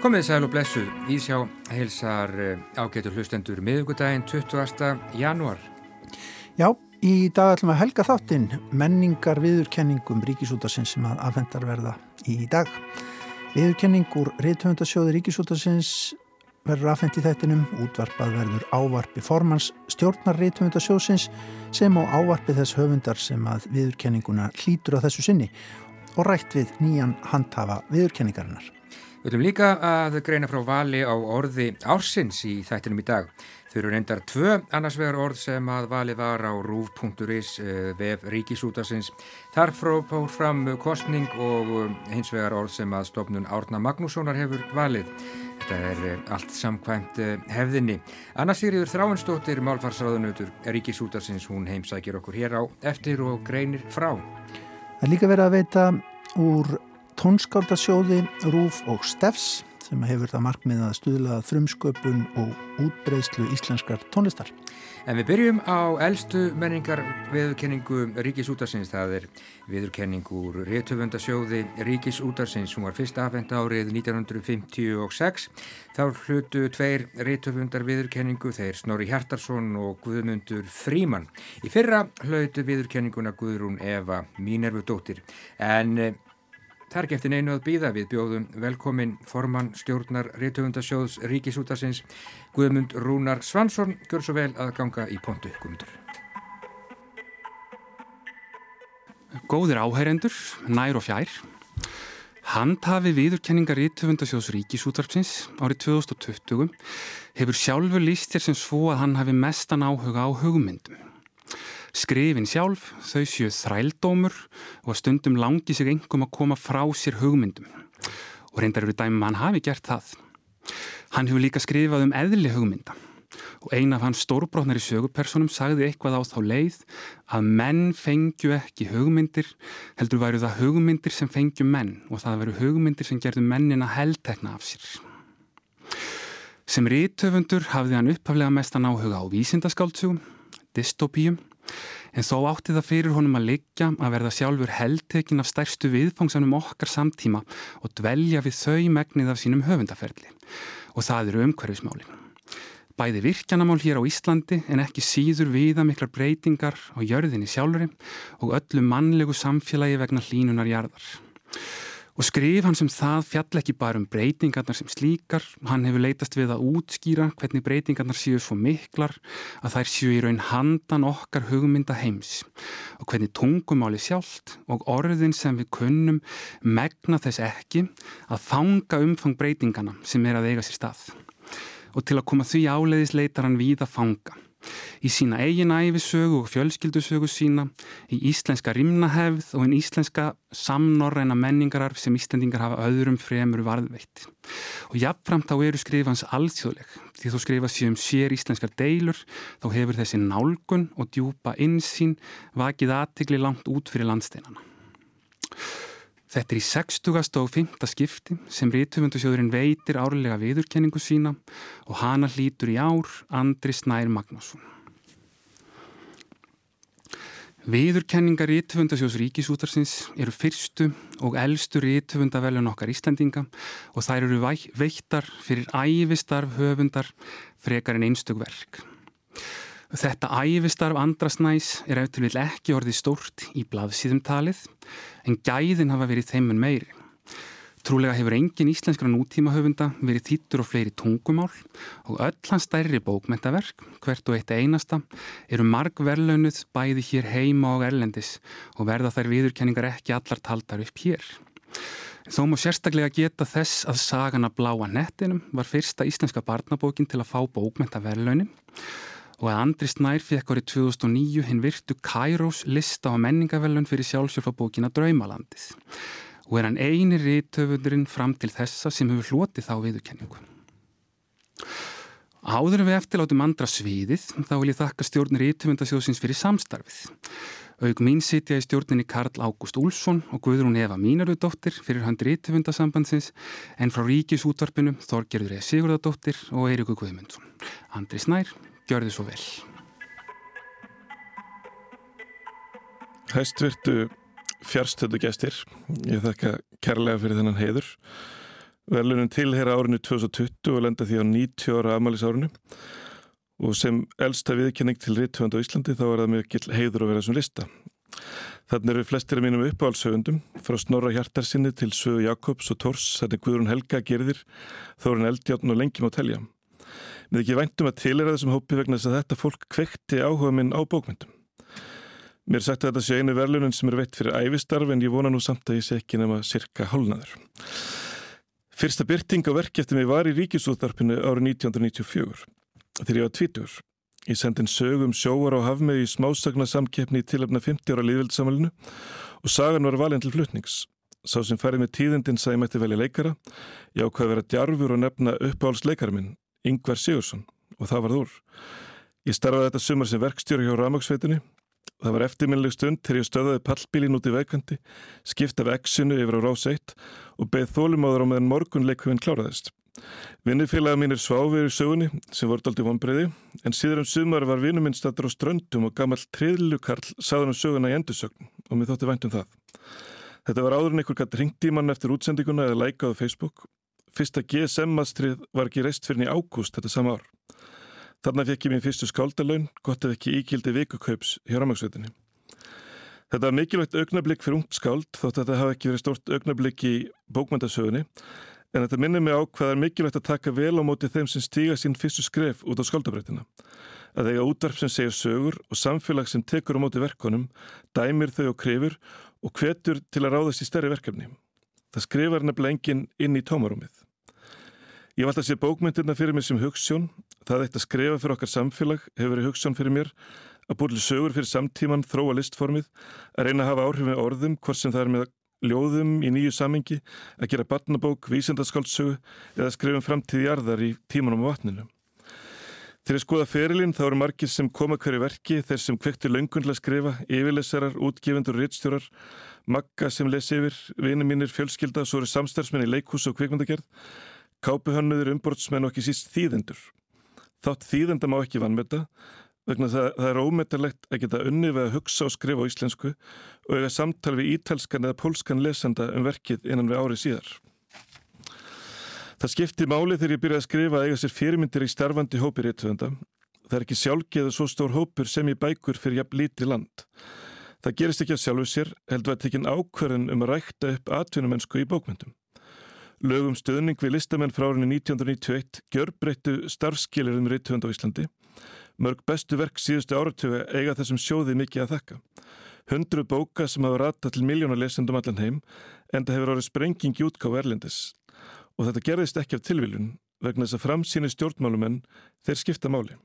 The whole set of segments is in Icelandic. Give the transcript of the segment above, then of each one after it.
Komið sæl og blessuð, Ísjá heilsar eh, ágætu hlustendur miðugudaginn 20. janúar. Já, í dag ætlum að helga þáttinn menningar viðurkenningum Ríkisútarsins sem að afhendar verða í dag. Viðurkenning úr reythöfundasjóði Ríkisútarsins verður afhengt í þettinum, útvarpað verður ávarpi formans stjórnar reythöfundasjóðsins sem á ávarpi þess höfundar sem að viðurkenninguna hlýtur á þessu sinni og rætt við nýjan handhafa viðurkenningarinnar. Við höfum líka að greina frá vali á orði ársins í þættinum í dag. Þau eru reyndar tvö annars vegar orð sem að vali var á rúf.is eh, vef ríkisútasins. Þar fór fram kostning og hins vegar orð sem að stofnun Árna Magnússonar hefur valið. Þetta er eh, allt samkvæmt hefðinni. Anna Sigriður Þráinsdóttir, málfarsraðunautur ríkisútasins, hún heimsækir okkur hér á eftir og greinir frá. Það er líka verið að veita úr tónskáldasjóði Rúf og Steffs sem hefur það markmið að stuðla frumsköpun og útbreyslu íslenskar tónlistar. En við byrjum á eldstu menningar viðurkenningu Ríkisútarsins. Það er viðurkenningur réttöfundasjóði Ríkisútarsins. Hún var fyrst afhend árið 1956. Þá hlutu tveir réttöfundar viðurkenningu, þeir Snorri Hjartarsson og Guðmundur Fríman. Í fyrra hlutu viðurkenninguna Guðrún Eva Mínervudóttir. En Ekki eftir neinu að býða við bjóðum velkomin formann stjórnar Rítuhundasjóðs Ríkisútasins Guðmund Rúnar Svansson. Gjör svo vel að ganga í pontu, Guðmundur. Góðir áhærendur, nær og fjær. Handhafi viðurkenningar Rítuhundasjóðs Ríkisútarpsins árið 2020 hefur sjálfur líst þér sem svo að hann hafi mestan áhuga á hugmyndum. Skrifin sjálf, þau séu þrældómur og að stundum langi sig engum að koma frá sér hugmyndum. Og reyndar eru dæmum að hann hafi gert það. Hann hefur líka skrifað um eðli hugmynda og eina af hans stórbrotnar í sögupersonum sagði eitthvað á þá leið að menn fengju ekki hugmyndir, heldur væru það hugmyndir sem fengju menn og það veru hugmyndir sem gerðu mennina heldtekna af sér. Sem rítöfundur hafði hann upphaflega mestan áhuga á vísindaskáldsugum, dystopíum en þó átti það fyrir honum að liggja að verða sjálfur heldtekin af stærstu viðfangsanum okkar samtíma og dvelja við þau megnið af sínum höfundaferli og það eru umhverfismálin. Bæði virkjanamál hér á Íslandi en ekki síður viða miklar breytingar á jörðinni sjálfuri og öllu mannlegu samfélagi vegna hlínunar jarðar. Og skrif hann sem það fjall ekki bara um breytingarnar sem slíkar, hann hefur leytast við að útskýra hvernig breytingarnar séu svo miklar að þær séu í raun handan okkar hugmynda heims og hvernig tungumáli sjálft og orðin sem við kunnum megna þess ekki að fanga umfang breytingarna sem er að eiga sér stað. Og til að koma því áleiðis leitar hann við að fanga í sína eigin æfisögu og fjölskyldusögu sína, í íslenska rimnahefð og en íslenska samnorræna menningararf sem Íslandingar hafa öðrum fremur varðveitt. Og jafnframt þá eru skrifans alþjóðleg, því þú skrifa sér um sér íslenskar deilur, þá hefur þessi nálgun og djúpa insýn vakið aðtikli langt út fyrir landsteinana. Þetta er í 60. og 5. skipti sem Rítumundsjóðurinn veitir árlega viðurkenningu sína og hana hlýtur í ár Andri Snær Magnásson. Viðurkenningar Rítumundsjóðs Ríkisútarsins eru fyrstu og eldstu Rítumundavelun okkar Íslandinga og þær eru veittar fyrir æfistarf höfundar frekar en einstug verk. Þetta æfistarf andrasnæs er eftir vil ekki orðið stórt í blaðsíðum talið en gæðin hafa verið þeimun meiri. Trúlega hefur engin íslenskra nútíma höfunda verið þýttur og fleiri tungumál og öll hans stærri bókmentaverk, hvert og eitt einasta, eru marg verlaunuð bæði hér heima og erlendis og verða þær viðurkenningar ekki allar taldar upp hér. Þó má sérstaklega geta þess að sagana Bláa nettinum var fyrsta íslenska barnabókin til að fá bókmentaverlaunin og að Andri Snær fekk árið 2009 hinn virtu Kairos lista á menningavelun fyrir sjálfsjálfabókina Draumalandið og er hann einir rítöfundurinn fram til þessa sem hefur hlotið þá viðurkenningu. Áður en við eftirlátum andra sviðið þá vil ég þakka stjórnir rítöfundasjóðsins fyrir samstarfið. Aug mín sitja í stjórninni Karl Ágúst Úlsson og Guðrún Eva Mínarudóttir fyrir hann rítöfundasambandsins en frá Ríkisútvarpinu Þorgerður E. Sigurðardóttir og Eiriku Guðmundsson. Andri Snær Gjörðu svo vel. Hæstvirtu fjarstöðu gestir. Ég þakka kærlega fyrir þennan heiður. Verlunin tilhera árinu 2020 og lenda því á 90 ára afmælis árinu og sem elsta viðkenning til Rittvönd á Íslandi þá er það mjög heiður að vera sem lista. Þannig eru flestir af mínum uppáhaldsögundum frá Snorra Hjartarsinni til Sögu Jakobs og Tors, þannig Guðrún Helga gerðir, Þórun Eldjáttn og lengjum á telja. Við ekki væntum að tilera þessum hópi vegna þess að þetta fólk kvekti áhuga minn á bókmyndum. Mér sagt að þetta sé einu verlunin sem er veitt fyrir æfistarf en ég vona nú samt að ég sé ekki nema cirka hálnaður. Fyrsta byrting á verki eftir mig var í Ríkisúðarpinu árið 1994 þegar ég var tvítur. Ég sendi en sögum sjóar á hafmegi í smásagna samkeppni í tilöfna 50 ára líðveldsamælinu og sagan var valin til flutnings. Sá sem færið með tíðindin sagði mætti velja leikara, ég ákvaði að vera djarfur og nefna uppáhaldsleikara minn, Yngvar Sigursson, og það var þúr. Ég starfaði þetta sumar sem verkstjóri hjá Ramagsveitinni Það var eftirminnileg stund þegar ég stöðaði pallbílin út í veikandi, skipta af exinu yfir á rás 1 og beð þólumáður á meðan morgunleikvinn kláraðist. Vinnifélaga mín er sváfið í sögunni sem voru aldrei vonbreiði en síður um sumar var vinnu minn stattur á ströndum og gammal triðlukarl saðan um söguna í endursögn og mér þótti vænt um það. Þetta var áður en einhver í mann eftir útsendinguna eða lækaðu Facebook. Fyrsta GSM-mastrið var ekki reist fyrir í ágúst þetta sama ár. Þarna fekk ég mín fyrstu skáldalaun, gott ef ekki íkildi vikukaups hjá Rámagsveitinni. Þetta var mikilvægt augnablík fyrir ungt skáld þótt að þetta hafi ekki verið stort augnablík í bókmyndasögunni en þetta minnir mig á hvað er mikilvægt að taka vel á móti þeim sem stíga sín fyrstu skref út á skáldabrættina. Að eiga útvarp sem segir sögur og samfélag sem tekur á móti verkonum, dæmir þau og krefur og hvetur til að ráðast í stærri verkefni. Það skrifar nefnilega enginn inn í tómarúmið. Ég vald að sé bókmyndirna fyrir mér sem hugssjón. Það eitt að skrifa fyrir okkar samfélag hefur verið hugssjón fyrir mér. Að búið sögur fyrir samtíman, þróa listformið, að reyna að hafa áhrif með orðum, hvort sem það er með ljóðum í nýju samengi, að gera barnabók, vísendaskáldsögu eða skrifum framtíð jarðar í tímanum á vatninu. Þegar ég skoða ferilinn þá eru margir sem koma hverju verki, þeir sem kvekti laungunlega skrifa, yfirlesarar, útgefundur og rittstjórar, magga sem lesi yfir, vini mínir, fjölskylda, svo eru samstarfsmenn í leikhús og kvikmyndagerð Kápuhönnuður umbortsmenn og ekki síst þýðendur. Þátt þýðenda má ekki vannmeta vegna það, það er ómetalegt að geta unni við að hugsa og skrifa á íslensku og eiga samtal við ítalskan eða pólskan lesenda um verkið innan við árið síðar. Það skipti máli þegar ég byrjaði að skrifa að eiga sér fyrirmyndir í starfandi hópir réttvönda. Það er ekki sjálfgeðu svo stór hópur sem í bækur fyrir jafn lítið land. Það gerist ekki að sjálfu sér, heldur að tekinn ákverðin um að rækta upp atvinnumennsku í bókmyndum. Lögum stöðning við listamenn frá árinni 1991 gjör breyttu starfskilirðum reythund á Íslandi. Mörg bestu verk síðustu áratögu eiga þessum sjóði mikið að þakka. Hundru bóka sem hafa rata til miljónar lesendum allan heim en það hefur árið sprenging í útgáð erlendis. Og þetta gerðist ekki af tilviljun vegna þess að framsýni stjórnmálumenn þeir skipta máli.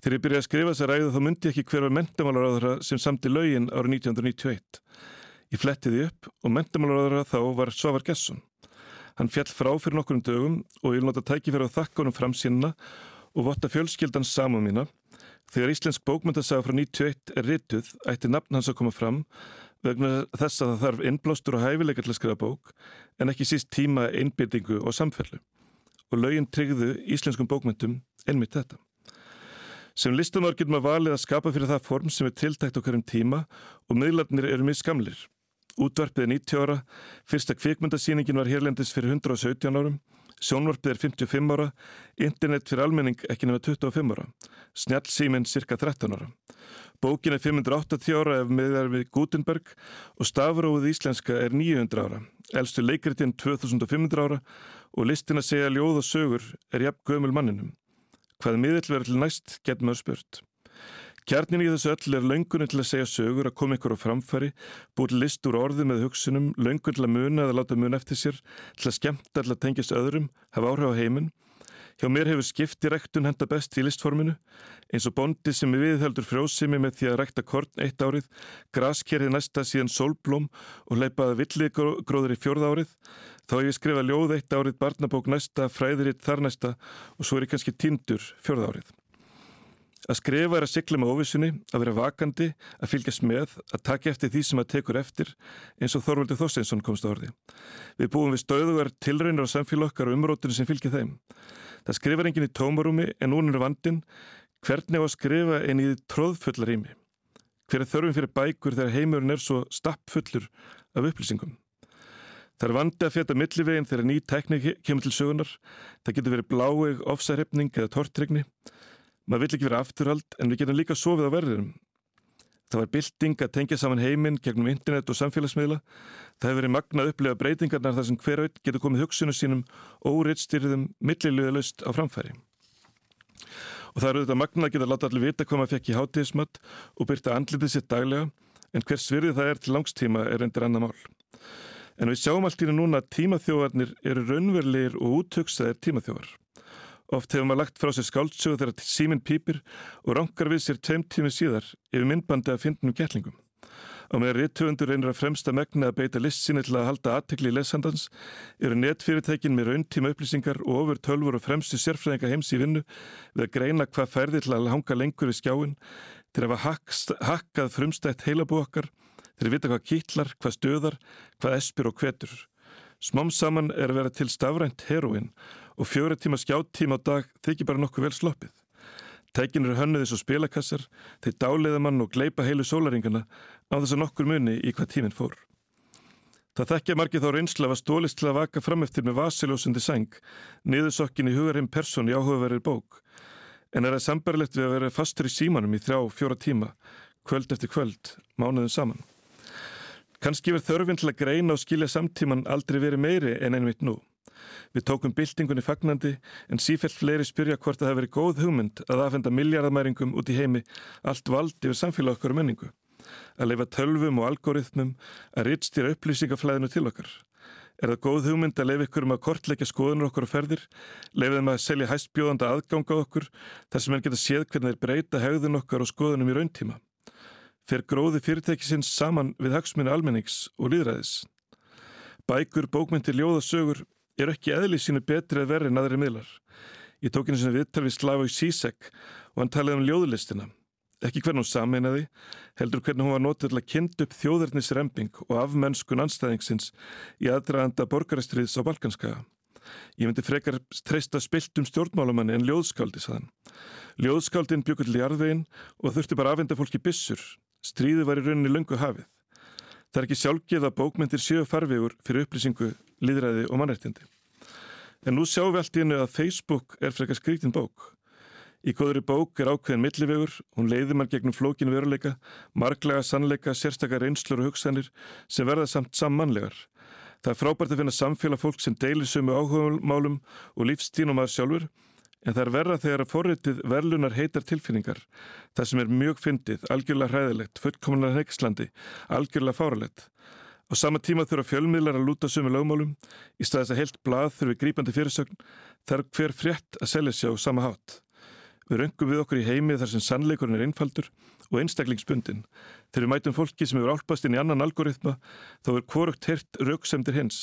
Þegar ég byrjaði að skrifa þessa ræðu þá myndi ekki hver var mentamálaráðara sem samti lögin árið 1991. Ég flettiði upp og mentamálaráðara þá var Svavar Gesson. Hann fjall frá fyrir nokkur um dögum og vil nota tækifæra á þakkanum fram sínna og votta fjölskyldans saman mína. Þegar Íslensk bókmyndasaga frá 91 er rituð ætti nafn hans að koma fram vegna þess að það þarf innblástur og hæfileika til að skrifa bók en ekki síst tíma einbyrtingu og samfellu. Og laugin tryggðu íslenskum bókmyndum einmitt þetta. Sem listamár getum að valið að skapa fyrir það form sem er tiltækt okkar um tíma og miðlarnir eru mjög skamlir. Útvarpið er 90 ára, fyrsta kvikmyndasýningin var hérlendis fyrir 117 árum, sjónvarpið er 55 ára, internet fyrir almenning ekki nefnir 25 ára, snjálfsýminn cirka 13 ára. Bókin er 580 ára ef meðar við Gutenberg og stafróið íslenska er 900 ára, elstu leikritinn 2500 ára og listin að segja ljóð og sögur er jafn gömul manninum. Hvað miðill verður til næst, getur maður spurt. Kjarnin í þessu öll er löngunni til að segja sögur, að koma ykkur á framfæri, búið list úr orði með hugsunum, löngun til að muna eða láta muna eftir sér, til að skemmta, til að tengjast öðrum, hafa áhrif á heiminn. Hjá mér hefur skipti rektun henda best í listforminu, eins og bondi sem við heldur frjósimi með því að rekta korn eitt árið, graskerið næsta síðan solblóm og leipaði villigróður í fjörð árið, þá hef ég skrifað ljóð eitt árið, barnabók næsta, fræðiritt þar næsta og svo er ég kannski tindur fjörð árið. Að skrifa er að sykla með óvissunni, að vera vakandi, að fylgjast með, að taka eftir því sem að tekur eftir, eins og Þorvaldur Þorsteinsson komst á orði. Við búum við stöðugar tilraunir á samfélagokkar og umrótinu sem fylgja þeim. Það skrifar enginn í tómarúmi en núna er vandin hvernig á að skrifa en í tróðfulla rými. Hver er þörfum fyrir bækur þegar heimurinn er svo stappfullur af upplýsingum? Það er vandi að fjata milliveginn þegar ný tekník kemur til sögunar. Það getur verið bláeg, ofsarhefning eða tortrygni. Maður vill ekki vera afturhald en við getum líka sofið á verðinum. Það var bilding að tengja saman heiminn gegnum internet og samfélagsmiðla. Það hefur verið magna að upplega breytingarnar þar sem hver veit getur komið hugsunum sínum óriðstyrðum millilegðalust á framfæri. Og það eru auðvitað magna að geta láta allir vita hvað maður fekk í hátíðismat og byrta andlitið sitt daglega en hvers virði það er til langstíma er endur annar mál. En við sjáum allt í núna að tímaþjóðarnir eru raunverulegir og útöksaðir tímaþjóðar. Oft hefur maður lagt frá sér skáldsögu þegar síminn pýpir og rankar við sér tveim tími síðar yfir myndbandi að fyndnum gætlingum. Á meðan réttöfundur reynir að fremsta megna að beita list sinni til að halda aðtekli í lesandans eru netfyrirtækin með rauntíma upplýsingar og ofur tölfur og fremstu sérfræðinga heims í vinnu við að greina hvað færði til að hanga lengur við skjáin til að hafa hakkað frumstætt heilabú okkar Þeir vita hvað kýtlar, hvað stöðar, hvað espir og hvetur. Smám saman er að vera til stafrænt heroin og fjóra tíma skjáttíma á dag þykir bara nokkuð vel sloppið. Tækin eru hönnuðis og spilakassar, þeir dáleiða mann og gleipa heilu sólaringana á þess að nokkur muni í hvað tíminn fór. Það þekkja margið þá reynsla var stólist til að vaka fram eftir með vasiljósundi seng, niðursokkin í hugarheim person í áhugaverðir bók. En er það sambarlegt við að vera fastur í símanum í þrjá, fjóra tíma, kvöld eftir kvöld, mánuðum saman. Kanski verð þörfinn til að greina og skilja samtíman aldrei verið meiri en einmitt nú. Við tókum byltingunni fagnandi en sífælt fleiri spyrja hvort það hefur verið góð hugmynd að aðfenda miljardamæringum út í heimi allt vald yfir samfélag okkar og menningu. Að leifa tölvum og algoritmum að rittstýra upplýsingaflæðinu til okkar. Er það góð hugmynd að leifa ykkur um að kortleika skoðunur okkur á ferðir, leifa þeim að selja hæstbjóðanda aðganga okkur þar sem henn geta séð hvernig þeir breyta hegðun okkar og skoðunum í rauntíma fer gróði fyrirtækisins saman við hagsmunni almennings og líðræðis. Bækur, bókmyndir, ljóðasögur er ekki eðli sínu betri að verri en aðri miðlar. Ég tók henni sem viðtal við Slavoj Sisek og hann talaði um ljóðlistina. Ekki hvernig hún sameinaði, heldur hvernig hún var notið til að kynna upp þjóðarnisremping og afmennskun anstæðingsins í aðdraðanda borgarastriðs á Balkanskaga. Ég myndi frekar treysta spiltum stjórnmálumanni en ljóðskáldi, saðan. Ljóðskáldin byggur til jarðvegin og þurfti bara aðvenda fólki bissur, Stríði var í rauninni lungu hafið. Það er ekki sjálfgeð að bókmyndir séu farvegur fyrir upplýsingu, líðræði og mannrættindi. En nú sjáum við allt í hennu að Facebook er frekar skrítin bók. Í góðri bók er ákveðin millivegur, hún leiði mann gegnum flókinu veruleika, marglega, sannleika, sérstakar einslur og hugsanir sem verða samt sammannlegar. Það er frábært að finna samfélag fólk sem deilir sömu áhugamálum og lífstínum að sjálfur En það er verra þegar að forritið verlunar heitar tilfinningar. Það sem er mjög fyndið, algjörlega hræðilegt, fullkomlega heikslandi, algjörlega fáralegt. Á sama tíma þurfa fjölmiðlar að lúta sömu lögmálum, í staðis að heilt blað þurfi grípandi fyrirsögn, þarf hver frétt að selja sér á sama hátt. Við röngum við okkur í heimi þar sem sannleikurinn er einfaldur og einstaklingsbundin. Þegar við mætum fólki sem eru álpast inn í annan algoritma, þá er hvorugt hirt rauksemdir hins,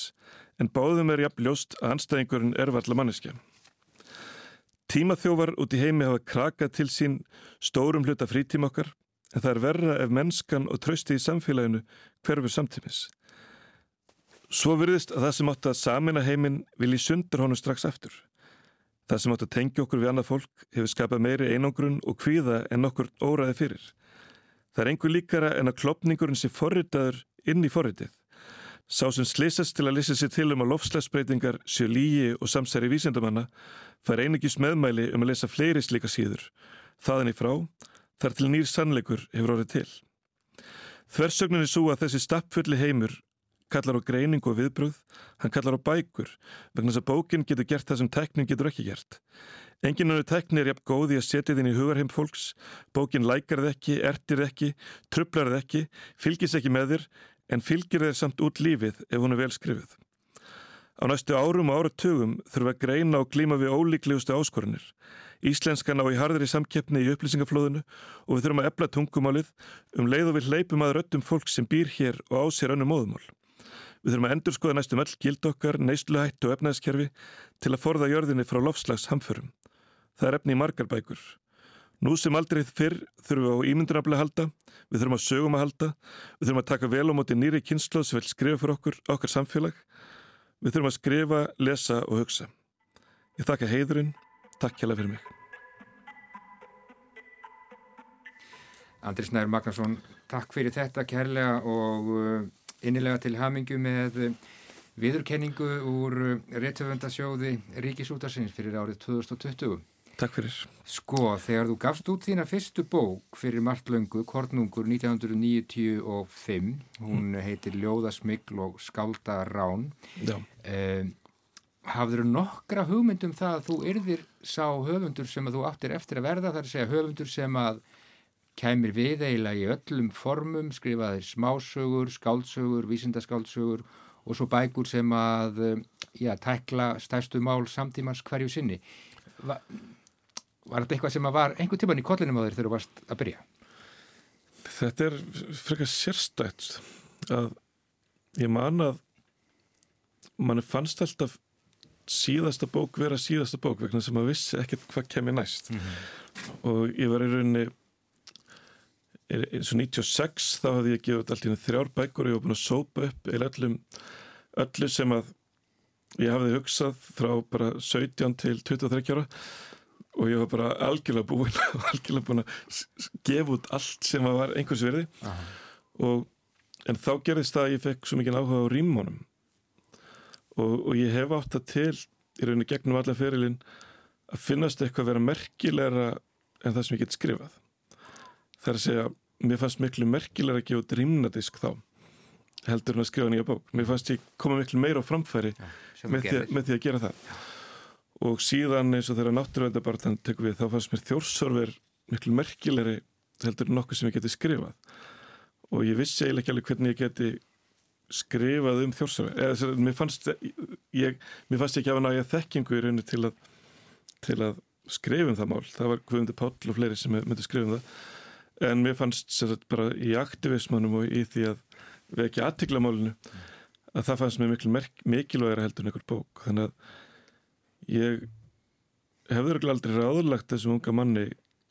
en báðum er jafn ljóst að anstæðingurinn er valla manneskja. Tímaþjófar út í heimi hafa krakað til sín stórum hluta frítíma okkar en það er verra ef mennskan og trösti í samfélaginu hverfur samtímis. Svo virðist að það sem átt að samina heiminn vilji sundur honum strax aftur. Það sem átt að tengja okkur við annað fólk hefur skapað meiri einangrun og kvíða en okkur óraði fyrir. Það er einhver líkara en að klopningurinn sé forritaður inn í forritið. Sá sem slýsast til að lýsa sér til um að lofslagsbreytingar séu lígi og samsæri vísendamanna fær einingis meðmæli um að lesa fleiri slíka síður. Þaðan í frá, þar til nýr sannleikur hefur orðið til. Þversögnin er svo að þessi stappfulli heimur kallar á greining og viðbröð, hann kallar á bækur, vegna þess að bókin getur gert það sem teknin getur ekki gert. Engin annu tekni er jafn góði að setja þinn í hugarheim fólks, bókin lækar þið ekki, ertir þið ekki, trublar þið ekki, fylgis ekki með þér, en fylgir þeir samt út lífið ef hún er vel skrifið. Á næstu árum og áratugum þurfum að greina og glíma við ólíklegustu áskorunir. Íslenskan á í harðri samkeppni í upplýsingaflóðinu og við þurfum að epla tungumálið um leið og við leipum að röttum fólk sem býr hér og á sér önnu móðumál. Við þurfum að endur skoða næstum öll gildokkar, neysluhættu og efnæðskerfi til að forða jörðinni frá lofslags hamförum. Það er efni í margar bækur. Nú sem aldrei fyrr þurfum við á ímyndunafli að halda, við þurfum að sögum að halda, við þurfum að taka vel á móti nýri kynslu sem vil skrifa fyrir okkur, okkar samfélag. Við þurfum að skrifa, lesa og hugsa. Ég þakka heiðurinn, takk hjá það fyrir mig. Andri Snær Magnarsson, takk fyrir þetta kærlega og uh, innilega til hamingju með uh, viðurkenningu úr uh, réttöfundasjóði Ríkisútarsins fyrir árið 2020. Takk fyrir. Sko, þegar þú gafst út þína fyrstu bók fyrir Mart Löngu, Kornungur 1995, hún heitir Ljóðasmigl og Skáldarán, eh, hafður nokkra hugmyndum það að þú yrðir sá höfundur sem að þú áttir eftir að verða, það er að segja höfundur sem að kæmir við eiginlega í öllum formum, skrifaðir smásögur, skáldsögur, vísindaskáldsögur og svo bækur sem að já, tækla stærstu mál samtímans hverju sinni. Va var þetta eitthvað sem var einhver tíman í kollinum á þér þegar þú varst að byrja? Þetta er frekar sérstætt að ég man að mann fannst alltaf síðasta bók vera síðasta bók vegna sem maður vissi ekkert hvað kemur næst mm -hmm. og ég var í rauninni eins og 96 þá hafði ég gefið allt í þrjár bækur og ég var búin að sópa upp eða öllum öllu sem að ég hafði hugsað frá bara 17 til 23 ára og ég var bara algjörlega búin algjörlega búin að gefa út allt sem var einhvers verði og en þá gerðist það að ég fekk svo mikið áhuga á rímónum og, og ég hef átt það til í rauninni gegnum alla ferilinn að finnast eitthvað að vera merkilegra en það sem ég get skrifað. Það er að segja, mér fannst miklu merkilegra að gefa út rímnadisk þá heldur en að skrifa nýja bók. Mér fannst ég koma miklu meira á framfæri Já, með, því, með því að gera það. Já og síðan eins og þegar náttúruvendabartan tekur við þá fannst mér þjórsorver miklu merkilegri heldur nokkuð sem ég geti skrifað. Og ég vissi eiginlega ekki alveg hvernig ég geti skrifað um þjórsorver eða mér fannst ég, mér fannst ekki af að ná ég þekkingu í rauninu til að til að skrifum það mál. Það var Guðmundur Páll og fleiri sem myndi skrifum það. En mér fannst sagt, bara í aktivismannum og í því að við ekki aðtikla málinu að það fannst mér miklu mikilvægara heldur en einhver bók. Þannig að ég hefður ekki aldrei ráðurlagt þessum unga manni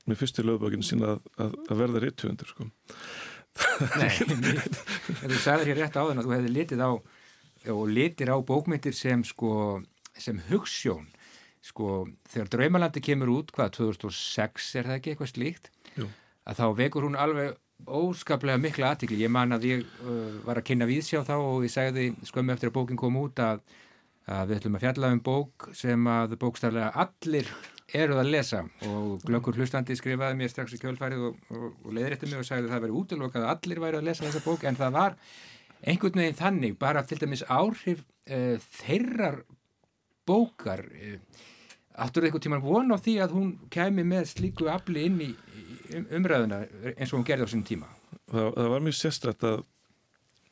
með fyrstu lögbókinu sína að, að, að verða réttuvendur sko. Nei, þú sagðir hér rétt á þenn að þú hefði litið á og litir á bókmyndir sem sko, sem hugssjón sko, þegar Draumalandi kemur út hvað, 2006 er það ekki eitthvað slíkt Jú. að þá vekur hún alveg óskaplega mikla aðtikli, ég man að ég uh, var að kynna víðsjá þá og ég segði skömmu eftir að bókin kom út að að við ætlum að fjalla um bók sem að bókstaflega allir eruð að lesa. Og Glöggur Hlustandi skrifaði mér strax í kjölfærið og, og, og leiðrætti mig og sagði að það veri útlokað að allir væri að lesa þessa bók en það var einhvern veginn þannig bara til dæmis áhrif uh, þeirrar bókar uh, áttur eitthvað tíman von á því að hún kemi með slíku afli inn í um, umræðuna eins og hún gerði á sínum tíma? Það, það var mjög sérstrætt að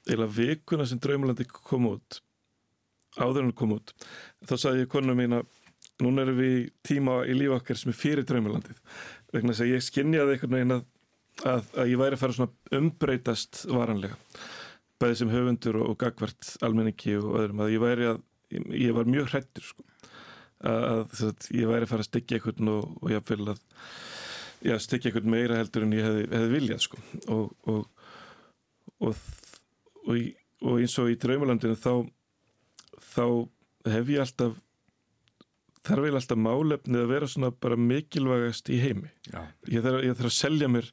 eila vikuna sem Draumalandi kom út áður en kom út. Þá sagði ég konu mín að núna erum við tíma í líf okkar sem er fyrir draumalandið. Vegna þess að ég skinnjaði einhvern veginn að, að, að ég væri að fara svona umbreytast varanlega bæði sem höfundur og, og gagvart almenningi og öðrum að ég væri að ég var mjög hrættur sko. Að, að ég væri að fara að styggja einhvern og, og ég vil að já, styggja einhvern meira heldur en ég hefði, hefði viljað sko. Og og, og eins og í draumalandinu þá þá hef ég alltaf þarf ég alltaf málefnið að vera svona bara mikilvægast í heimi. Ég þarf, ég þarf að selja mér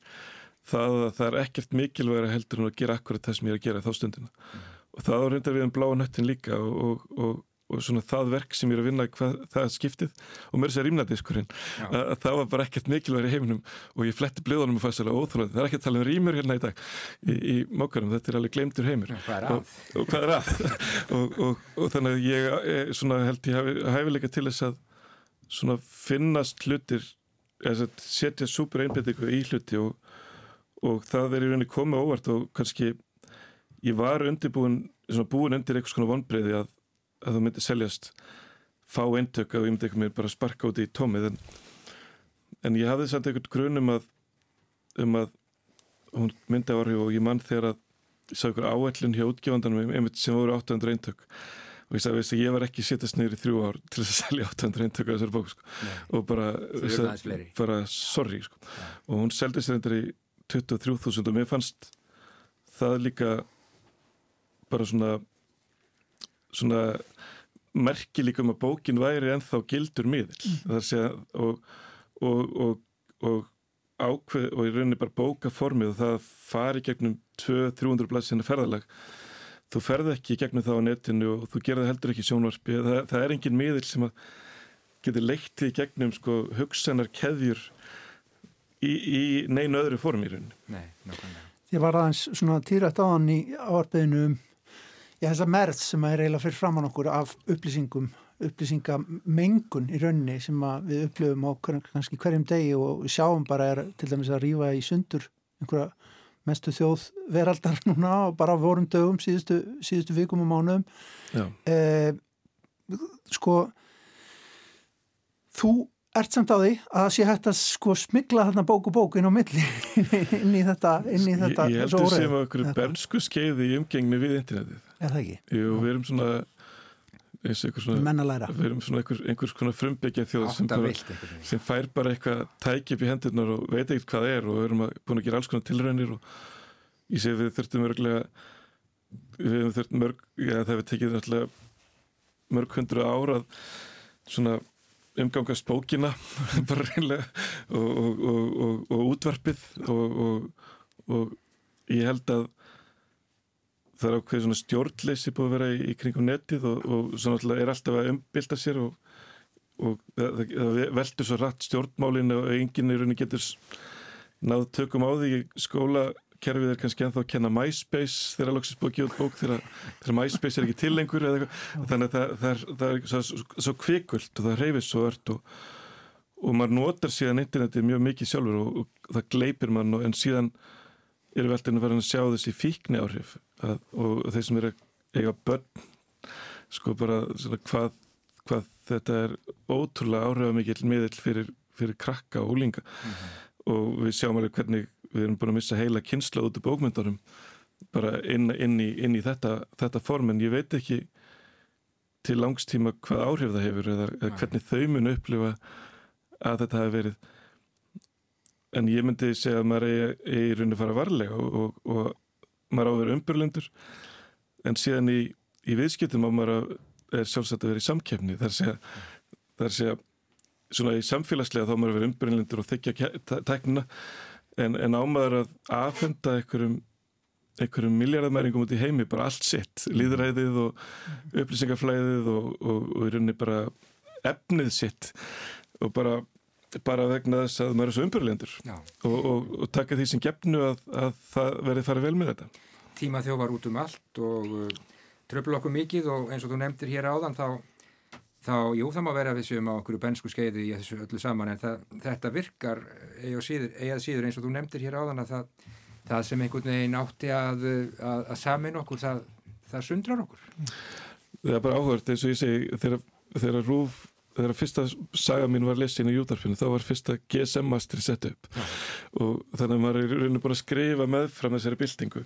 það að það er ekkert mikilvægara heldur en að gera akkurat það sem ég er að gera þá stundina. Mm. og það árindar við um bláa nöttin líka og, og, og og svona það verk sem ég er að vinna hvað, það skiptið og mér sé að rýmnadiskurinn að, að það var bara ekkert mikilvægir í heiminum og ég fletti bliðunum og fannst alveg óþróðið það er ekki að tala um rýmur hérna í dag í, í mókarum, þetta er alveg glemtur heimur. Og, og hvað er að? Og, og þannig að ég er, svona, held ég hæfileika til þess að svona finnast hlutir setja super einbindingu í hluti og það er í rauninni komið óvart og kannski ég var undirbúin, svona búin undir eitthvað svona vonbreiði að að það myndi seljast fá eintök og ég myndi eitthvað mér bara sparka út í tómið en, en ég hafði samt einhvern grunum að um að hún myndi áhrif og ég mann þegar að ég sá einhver áætlun hjá útgjóðandanum einmitt sem voru 800 eintökk og ég sagði að ég var ekki sittast neyri þrjú ár til að selja 800 eintökk á þessari bók sko. og bara, bara sorry sko. og hún seldi sér endur í 23.000 og mér fannst það líka bara svona svona merki líka um að bókin væri enþá gildur miðl mm. og, og, og, og ákveð og í rauninni bara bóka formið og það fari gegnum 200-300 blaðsina ferðalag þú ferð ekki gegnum það á netinu og þú gerði heldur ekki sjónvarpi. Það, það er engin miðil sem að getur leitt í gegnum sko hugsanar keðjur í, í neina öðru form í rauninni. Nei, nákvæmlega. Ég var aðeins svona týrætt á hann í áarbeðinu um þessa merð sem er eiginlega fyrir framann okkur af upplýsingum, upplýsingamengun í rauninni sem við upplöfum á kannski hverjum degi og sjáum bara er til dæmis að rýfa í sundur einhverja mestu þjóð veraldar núna og bara vorum dögum síðustu, síðustu vikum og mánuðum. Eh, sko þú ert samt á því að sé hægt að sko smigla þarna bóku bóku inn á milli inn í þetta, inn í þetta Ég, ég heldur sem að okkur bernsku skeiði í umgengni við internetið. Er það ekki? Jú, við erum svona mennalæra við erum svona einhver, einhvers konar frumbyggja þjóð sem, sem fær bara eitthvað tækip í hendurnar og veit ekkert hvað það er og við erum að, búin að gera alls konar tilraunir og ég sé við þurftum örglega við hefum þurft mörg já, það hefur tekið mörg hundru árað svona umgangast bókina bara reynlega og, og, og, og útvarpið og ég held að það er ákveð svona stjórnleysi búið að vera í, í kringum netið og svona er alltaf að umbylta sér og það, það veldur svo rætt stjórnmálinu og enginn í rauninni getur náðu tökum á því skóla kerfið er kannski ennþá að kenna MySpace þegar loksist búið að gefa bók þegar, MySpace er ekki til lengur þannig að það, það er, það er svo, svo, kvikvöld og það reyfist svo öll og, og maður notar síðan internetið mjög mikið sjálfur og, og það gleipir mann og en síðan eru veldinu verið að sjá þessi fíkni áhrif að, og þeir sem eru eiga börn sko bara hvað, hvað þetta er ótrúlega áhrifamikið miðill fyrir, fyrir krakka og úlinga mm -hmm. og við sjáum alveg hvernig við erum búin að missa heila kynsla út af bókmyndarum bara inn, inn, í, inn í þetta, þetta form en ég veit ekki til langstíma hvað áhrif það hefur eða, eða hvernig þau mun upplifa að þetta hafi verið. En ég myndi segja að maður er í rauninu að fara varlega og, og, og maður á að vera umbyrlendur en síðan í, í viðskiptum á maður að er sjálfsagt að vera í samkefni þar segja, þar segja svona í samfélagslega þá maður að vera umbyrlendur og þykja tæknina en, en ámaður að aðfenda einhverjum einhverjum miljardamæringum út í heimi, bara allt sitt líðræðið og upplýsingaflæðið og, og, og í rauninni bara efnið sitt og bara, bara vegna þess að maður er svo umbyrlendur og, og taka því sem gefnu að, að það verði farið vel með þetta. Tíma þjóvar út um allt og uh, tröfla okkur mikið og eins og þú nefndir hér áðan þá, þá jú það má vera við sem á okkur bensku skeiði í þessu öllu saman en það, þetta virkar eða síður, síður eins og þú nefndir hér áðan að það það sem einhvern veginn átti að, að, að samin okkur, það, það sundrar okkur. Það er bara áhört eins og ég segi, þegar, þegar Rúf, þegar fyrsta saga mín var lesin í júdarfinu, þá var fyrsta GSM-mastri sett upp ja. og þannig að maður er raun og bara að skrifa með fram þessari byltingu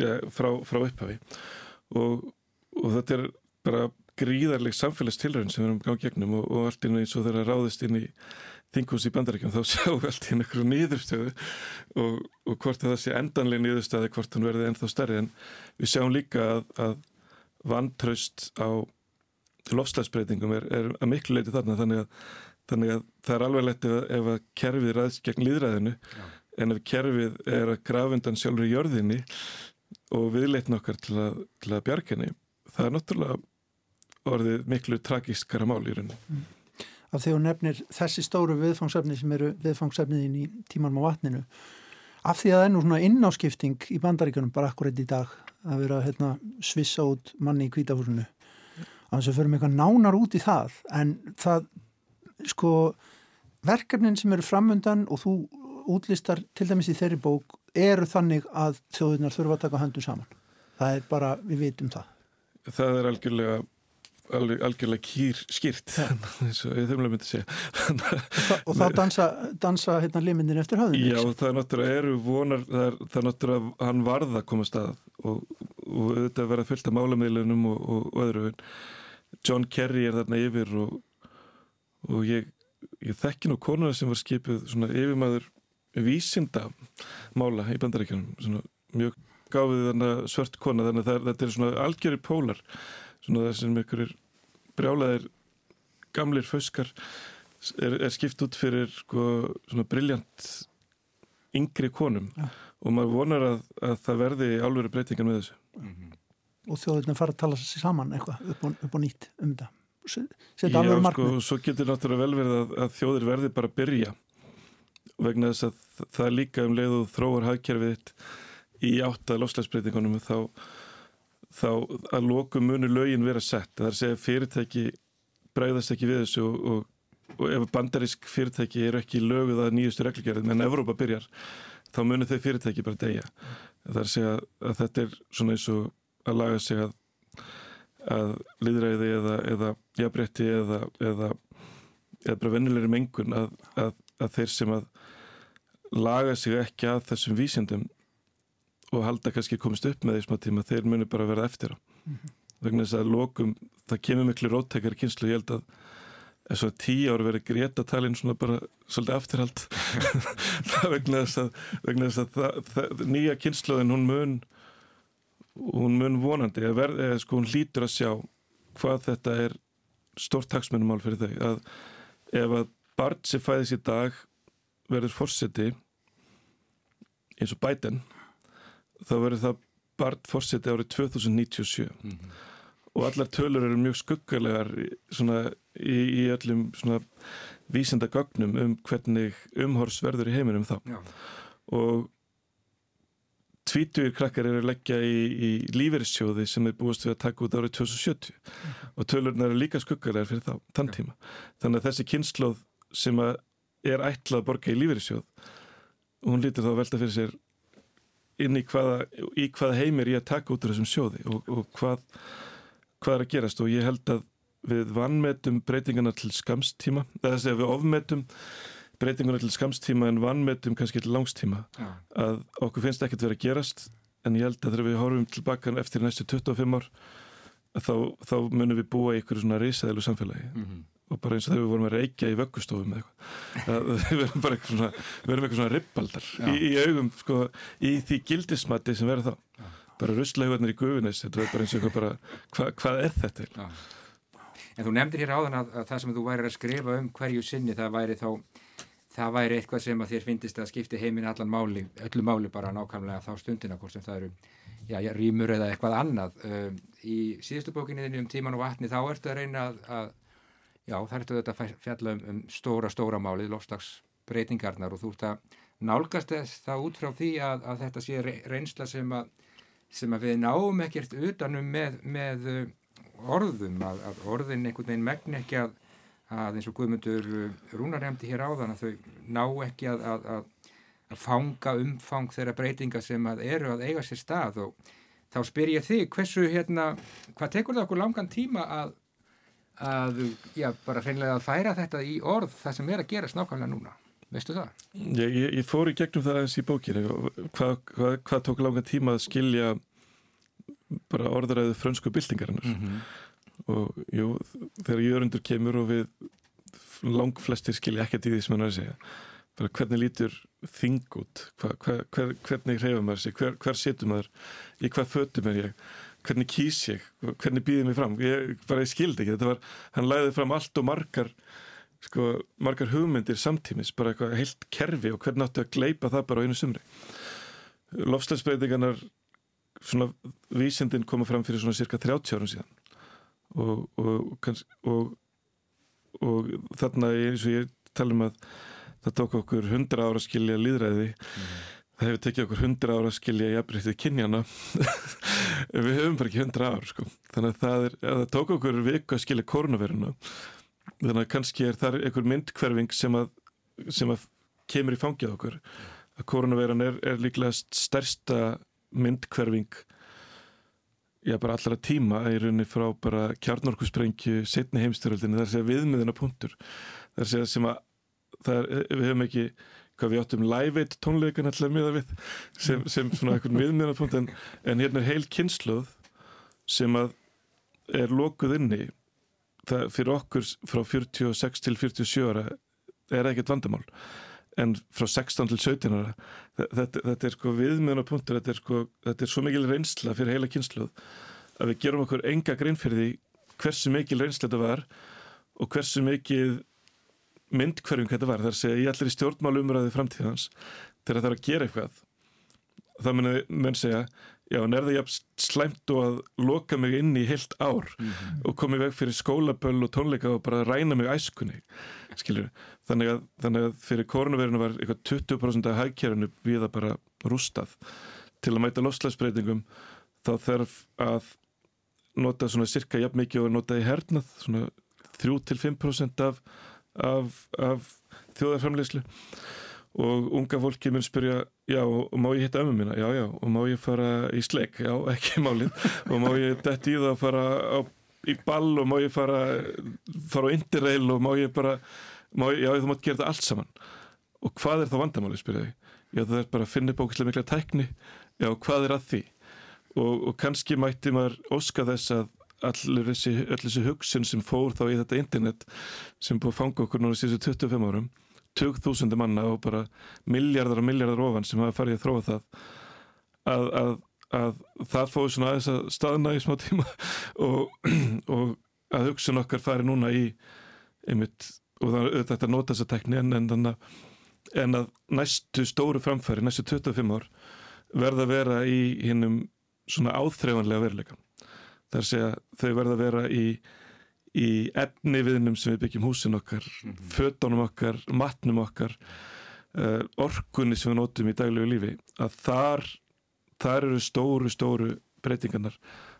ja, frá, frá upphafi og, og þetta er bara gríðarleg samfélagstilrönd sem við erum gáð gegnum og, og allt inn eins og þeirra ráðist inn í þinghús í bandaríkjum þá sjáum við alltaf einhverju nýðurstöðu og, og hvort það sé endanlega nýðurstöðu hvort hún verði ennþá stærri en við sjáum líka að, að vantraust á lofslagsbreytingum er, er að miklu leiti þarna þannig að, þannig að það er alveg lett ef, ef að kerfið ræðs gegn líðræðinu Já. en ef kerfið er að grafundan sjálfur í jörðinni og viðleitna okkar til að, til að bjarginni það er náttúrulega orðið miklu tragískara mál í rauninni. Mm. Af því hún nefnir þessi stóru viðfangsefni sem eru viðfangsefniðin í tímanum á vatninu af því að það er nú svona innáskipting í bandaríkunum bara akkurat í dag að vera hérna, svissa út manni í kvítahúsinu að þess að förum eitthvað nánar út í það en það sko verkefnin sem eru framöndan og þú útlistar til dæmis í þeirri bók eru þannig að þjóðunar þurfa að taka höndum saman. Það er bara, við vitum það. Það er algjörlega alveg, algjörlega kýr skýrt eins og ég þumlega myndi segja. Og, og þá dansa, dansa hérna liminir eftir höfðinu Já, það er náttúrulega eru vonar það er, það er náttúrulega hann varða að koma stað og, og þetta verða fyllt af málamílunum og, og öðru John Kerry er þarna yfir og ég, ég þekki nú konuna sem var skipið svona yfirmaður vísinda mála í bandaríkjunum mjög gáfið þarna svört kona þannig að þetta er svona algjörði pólar svona það sem einhverjir brjálaðir gamlir fauskar er, er skipt út fyrir sko, svona brilljant yngri konum ja. og maður vonar að, að það verði álveru breytingan með þessu mm -hmm. Og þjóðurinn fara að tala sér saman eitthvað upp, upp og nýtt um þetta setja alveg markmið Já, sko, svo getur náttúrulega vel verið að, að þjóðir verði bara að byrja vegna þess að það er líka um leið og þróar hagkerfið í átta lofslagsbreytingunum þá, þá að loku muni lögin vera sett. Það er að segja fyrirtæki bræðast ekki við þessu og, og og ef bandarísk fyrirtæki eru ekki löguð að nýjustu reglugjörðin en Evrópa byrjar þá munir þau fyrirtæki bara degja það er að segja að þetta er svona eins og að laga sig að að liðræði eða, eða jafnbretti eða, eða eða bara vennilegri mengun að, að, að þeir sem að laga sig ekki að þessum vísindum og halda kannski komist upp með því smá tíma þeir munir bara verða eftir á mm -hmm. vegna þess að lokum það kemur miklu rótækari kynslu ég held að ef svo tíu ári verið Greta-talinn svona bara svolítið afturhald vegna þess að, vegna þess að það, það, nýja kynnslóðin hún mun hún mun vonandi eða, verð, eða sko hún lítur að sjá hvað þetta er stort taksmennumál fyrir þau að ef að barn sem fæðis í dag verður fórseti eins og bæten þá verður það barn fórseti árið 2097 mm -hmm og allar tölur eru mjög skuggarlegar svona, í, í öllum vísenda gögnum um hvernig umhors verður í heiminum þá Já. og tvítuðir krakkar eru að leggja í, í lífeyrissjóði sem er búist við að taka út árið 2070 mm. og tölurna eru líka skuggarlegar fyrir þá, þann tíma þannig að þessi kynnslóð sem er ætlað að borga í lífeyrissjóð hún lítur þá að velta fyrir sér inn í hvaða, í hvaða heimir ég að taka út af þessum sjóði og, og hvað hvað er að gerast og ég held að við vannmetum breytingana til skamstíma þess að við ofmetum breytingana til skamstíma en vannmetum kannski til langstíma ja. að okkur finnst ekkert verið að gerast en ég held að þegar við horfum tilbaka eftir næstu 25 ár þá, þá munum við búa í ykkur svona risaðilu samfélagi mm -hmm. Og bara eins og þegar við vorum að reykja í vöggustofum við verðum bara eitthvað svona við verðum eitthvað svona rippaldar í, í augum sko, í því gildismatti sem verður þá. Ja bara russlaugarnir í gufinis þetta er bara eins og eitthvað bara hva, hvað er þetta? Já. En þú nefndir hér áðan að, að það sem þú væri að skrifa um hverju sinni það væri þá það væri eitthvað sem að þér finnist að skipti heiminn allan máli, öllu máli bara nákvæmlega þá stundina hvort sem það eru já, já, rýmur eða eitthvað annað. Um, í síðustu bókinni um tíman og vatni þá ertu að reyna að, að já, það ertu þetta að fjalla um, um stóra, stóra máli, lofslagsbreytingarnar og þú ert að nálgast það út frá því að, að þetta sé reynsla sem að sem að við náum ekkert utanum með, með uh, orðum að, að orðin einhvern veginn megn ekki að, að eins og Guðmundur uh, Rúnar hefndi hér áðan að þau ná ekki að, að fanga umfang þeirra breytinga sem að eru að eiga sér stað og þá spyr ég þig hversu hérna, hvað tekur það okkur langan tíma að að, já, bara hreinlega að færa þetta í orð það sem er að gera snákvæmlega núna. Veistu það? Ég, ég, ég fór í gegnum það eins í bókinu hvað hva, hva tók langa tíma að skilja bara orðaræðu frönsku byltingarinnar? Mm -hmm. og jú, þegar jörundur kemur og við lang flestir skilja ekkert í því sem hann er að segja. Bara hvernig lítur þing út? Hva, hver, hvernig hreyfa maður sig? Hver, hver setur maður, í hvað fötum er ég hvernig kýs ég, hvernig býðið mér fram? Ég bara ég skildi ekki, þetta var hann læði fram allt og margar sko, margar hugmyndir samtímis, bara eitthvað heilt kerfi og hvernig áttu að gleipa það bara á einu sumri. Lofslagsbreytingarnar, svona vísindin koma fram fyrir svona cirka 30 árum síðan. Og, og, og, og þarna eins og ég tala um að það tók okkur 100 ára skilja líðræði mm. Það hefur tekið okkur 100 ára að skilja jafnbreyttið kynjana við höfum bara ekki 100 ára sko. þannig að það, er, að það tók okkur viku að skilja kórnaveruna þannig að kannski er það einhver myndkverfing sem að, sem að kemur í fangið okkur. Að koronaveiran er, er líklega stærsta myndkverfing já bara allra tíma í rauninni frá bara kjarnorkusprengju setni heimstyröldinu, það er að segja viðmiðina punktur, það að segja sem að er, við hefum ekki hvað við áttum live-it tónleikan alltaf miða við sem, sem svona einhvern viðmiðina punkt en, en hérna er heil kynsluð sem að er lokuð inni. Það fyrir okkur frá 46 til 47 ára er ekkert vandamál en frá 16 til 17 ára þetta, þetta er sko viðmjöna punktur þetta sko, þetta er svo mikil reynsla fyrir heila kynsluð að við gerum okkur enga grein fyrir því hversu mikil reynsla þetta var og hversu mikil myndkverjum þetta var. Þar segja ég allir í stjórnmálumræði framtíðans. Þegar það er að gera eitthvað þá menn segja já, en er það jafn slæmt og að loka mig inn í heilt ár mm -hmm. og komið veg fyrir skólaböll og tónleika og bara ræna mig æskunni? Skilur, þannig að, þannig að fyrir koronavirinu var eitthvað 20% af hægkerfinu við að bara rústað. Til að mæta loslæsbreytingum þá þarf að nota svona cirka jafn mikið og nota í hernað svona 3-5% af, af, af þjóðarframleyslu og unga fólki mun spyrja já, og má ég hitta ömmu mína? Já, já, og má ég fara í sleik? Já, ekki málinn og má ég dætt í það að fara á, í ball og má ég fara fara á interrail og má ég bara má ég, já, þú mátt gera þetta allt saman. Og hvað er þá vandamáli, spyrja ég. Já, það er bara að finna bókislega mikla tækni. Já, hvað er að því? Og, og kannski mætti maður óska þess að allir þessi, þessi hugsun sem fór þá í þetta internet sem búið að fanga okkur núna síðan 25 árum 20.000 manna og bara miljardar og miljardar ofan sem hafa farið að þróa það að, að, að það fóði svona aðeins að staðna í smá tíma og, og að hugsun okkar fari núna í einmitt, og það er auðvitað að nota þessa tekni en, en, en að næstu stóru framfæri, næstu 25 ár verða að vera í hinnum svona áþreifanlega veruleika þar sé að þau verða að vera í í efni viðnum sem við byggjum húsin okkar, mm -hmm. fötunum okkar, matnum okkar, uh, orkunni sem við notum í daglegu lífi, að þar, þar eru stóru, stóru breytingarnar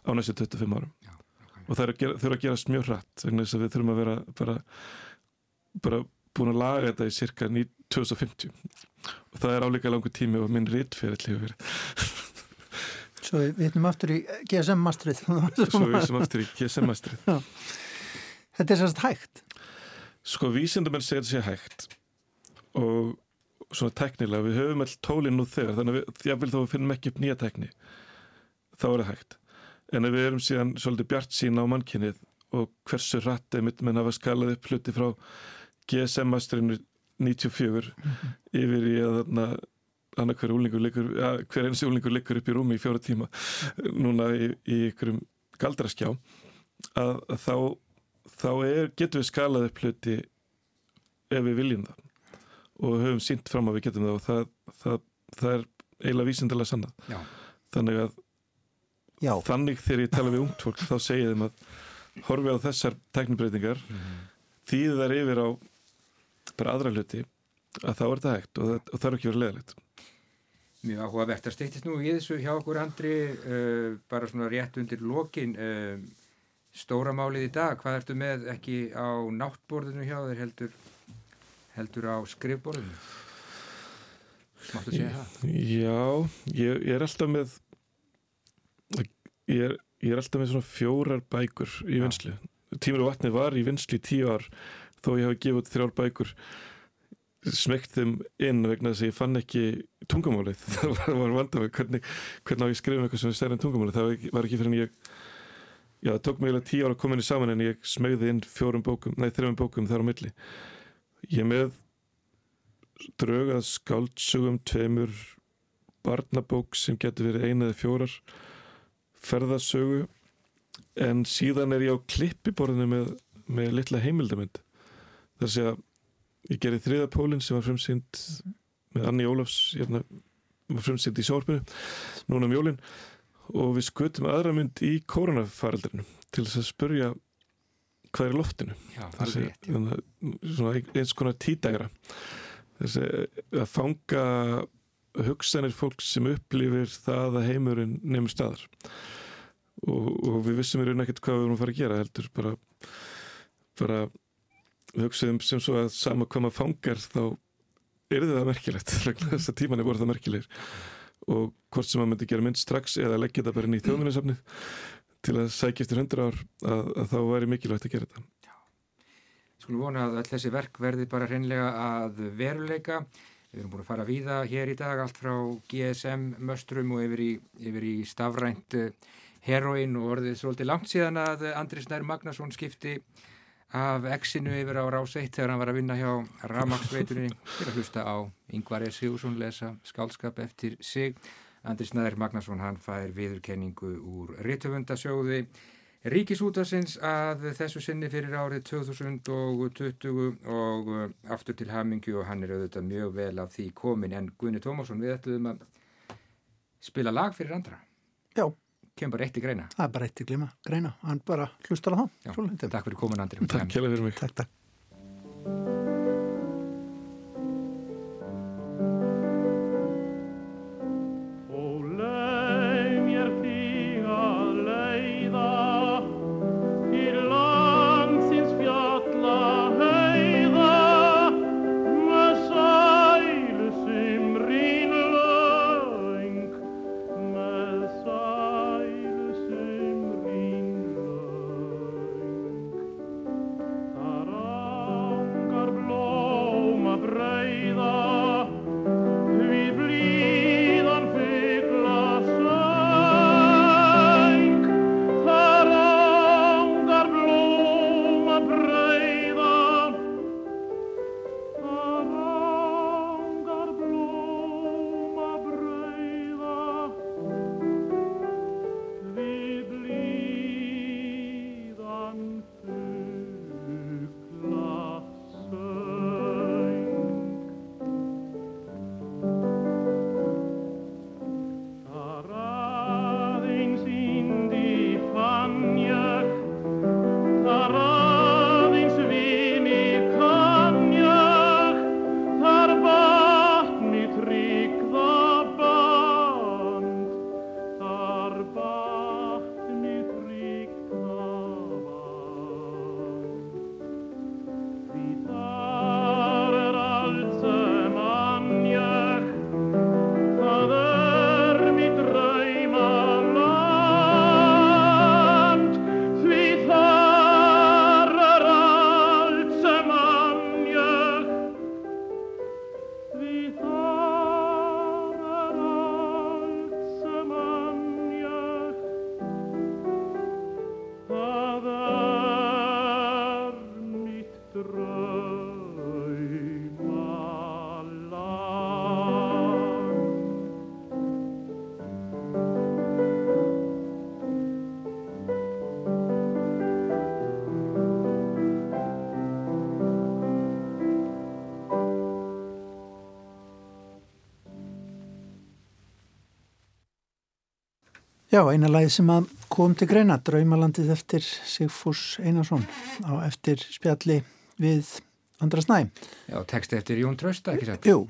á næstu 25 árum. Já, okay. Og það þurfa að gerast mjög hratt, vegna þess að við þurfum að vera bara, bara búin að laga þetta í cirka 2050. Og það er áleika langu tími og minn rittferill hefur verið. Svo við hittum aftur í GSM-mastrið. Svo við hittum aftur í GSM-mastrið. Þetta er sérst hægt? Sko vísindamenn segir þetta sé hægt og svona teknilega, við höfum all tólinn nú þegar þannig að vil þó að finnum ekki upp nýja tekni þá er það hægt en við erum síðan svolítið bjart sína á mannkynnið og hversu rætt er mitt menn að skalaði upp hluti frá GSM-masterinu 94 mm -hmm. yfir í að þarna hver, likur, ja, hver eins úlingur liggur upp í rúmi í fjóra tíma núna í, í ykkurum galdraskjá að, að þá þá er, getum við skalað upp hluti ef við viljum það og höfum sínt fram að við getum það og það, það, það er eiginlega vísindilega sannað Já. þannig að Já. þannig þegar ég tala við ungt fólk þá segja þeim að horfi á þessar teknibreitingar mm -hmm. þýðið þær yfir á bara aðra hluti að þá er það hægt og það, og það er ekki verið leðilegt Mjög áhugavert að steytist nú í þessu hjá okkur Andri uh, bara svona rétt undir lokin uh, stóra málið í dag, hvað ertu með ekki á náttborðinu hjá þér heldur, heldur á skrifborðinu? Máttu segja það? Já, ég, ég er alltaf með ég er, ég er alltaf með svona fjórar bækur í vinslu. Tímur og vatni var í vinslu í tíu ár þó ég hafi gefið þrjár bækur smegt þeim inn vegna þess að ég fann ekki tungumálið, það var, var vandamög hvernig, hvernig á ég skrifum eitthvað sem er stærn tungumálið, það var ekki fyrir en ég já, það tók mig eiginlega tíu ára að koma inn í saman en ég smegði inn fjórum bókum, nei þrejum bókum þar á milli. Ég með draugað skáldsugum tveimur barnabók sem getur verið eina eða fjórar ferðasögu en síðan er ég á klippiborðinu með, með litla heimildamind þar sé að ég gerði þriðapólinn sem var frumsýnd með Anni Ólafs hérna, var frumsýnd í sórpunu núna um jólinn og við skutum aðra mynd í koronafaraldrinu til þess að spurja hvað er loftinu. Já, Þessi, eins konar tídægra þess að fanga hugsanir fólk sem upplifir það að heimurinn nefnum staðar. Og, og við vissum í raun ekkert hvað við vorum að fara að gera heldur bara, bara hugsaðum sem svo að sama hvað maður fangar þá er það merkilegt. Þess að tíman er voruð það merkilegir. Og hvort sem maður myndi gera mynd strax eða leggja þetta bara inn í þjóðminnarsafnið til að sækja eftir hundra ár að, að þá væri mikilvægt að gera þetta. Skulum vona að all þessi verk verði bara hreinlega að veruleika. Við erum búin að fara víða hér í dag allt frá GSM möstrum og yfir í, yfir í stafrænt eh, heroin og orðið svolítið langt síðan að Andris Nær Magnarsson skipti af exinu yfir á rás 1 þegar hann var að vinna hjá Ramagsveitunni fyrir að hlusta á Yngvar E. Sigursson lesa skálskap eftir sig Andris Næður Magnarsson hann fær viðurkenningu úr Rittvöndasjóði Ríkisútarsins að þessu sinni fyrir árið 2020 og uh, aftur til Hamingju og hann er auðvitað mjög vel af því komin en Gunni Tómasson við ætluðum að spila lag fyrir andra. Já. Kemur bara eitt í greina. Það er bara eitt í glima, greina. Hann bara hlustar á það. Já, takk fyrir komin andri. Takk kjælega fyrir mig. Takk, takk. Já, eina lagi sem að kom til greina, Draumalandið eftir Sigfús Einarsson á eftir spjalli við Andra Snæ. Já, texti eftir Jón Trösta, ekki sætt? Jú,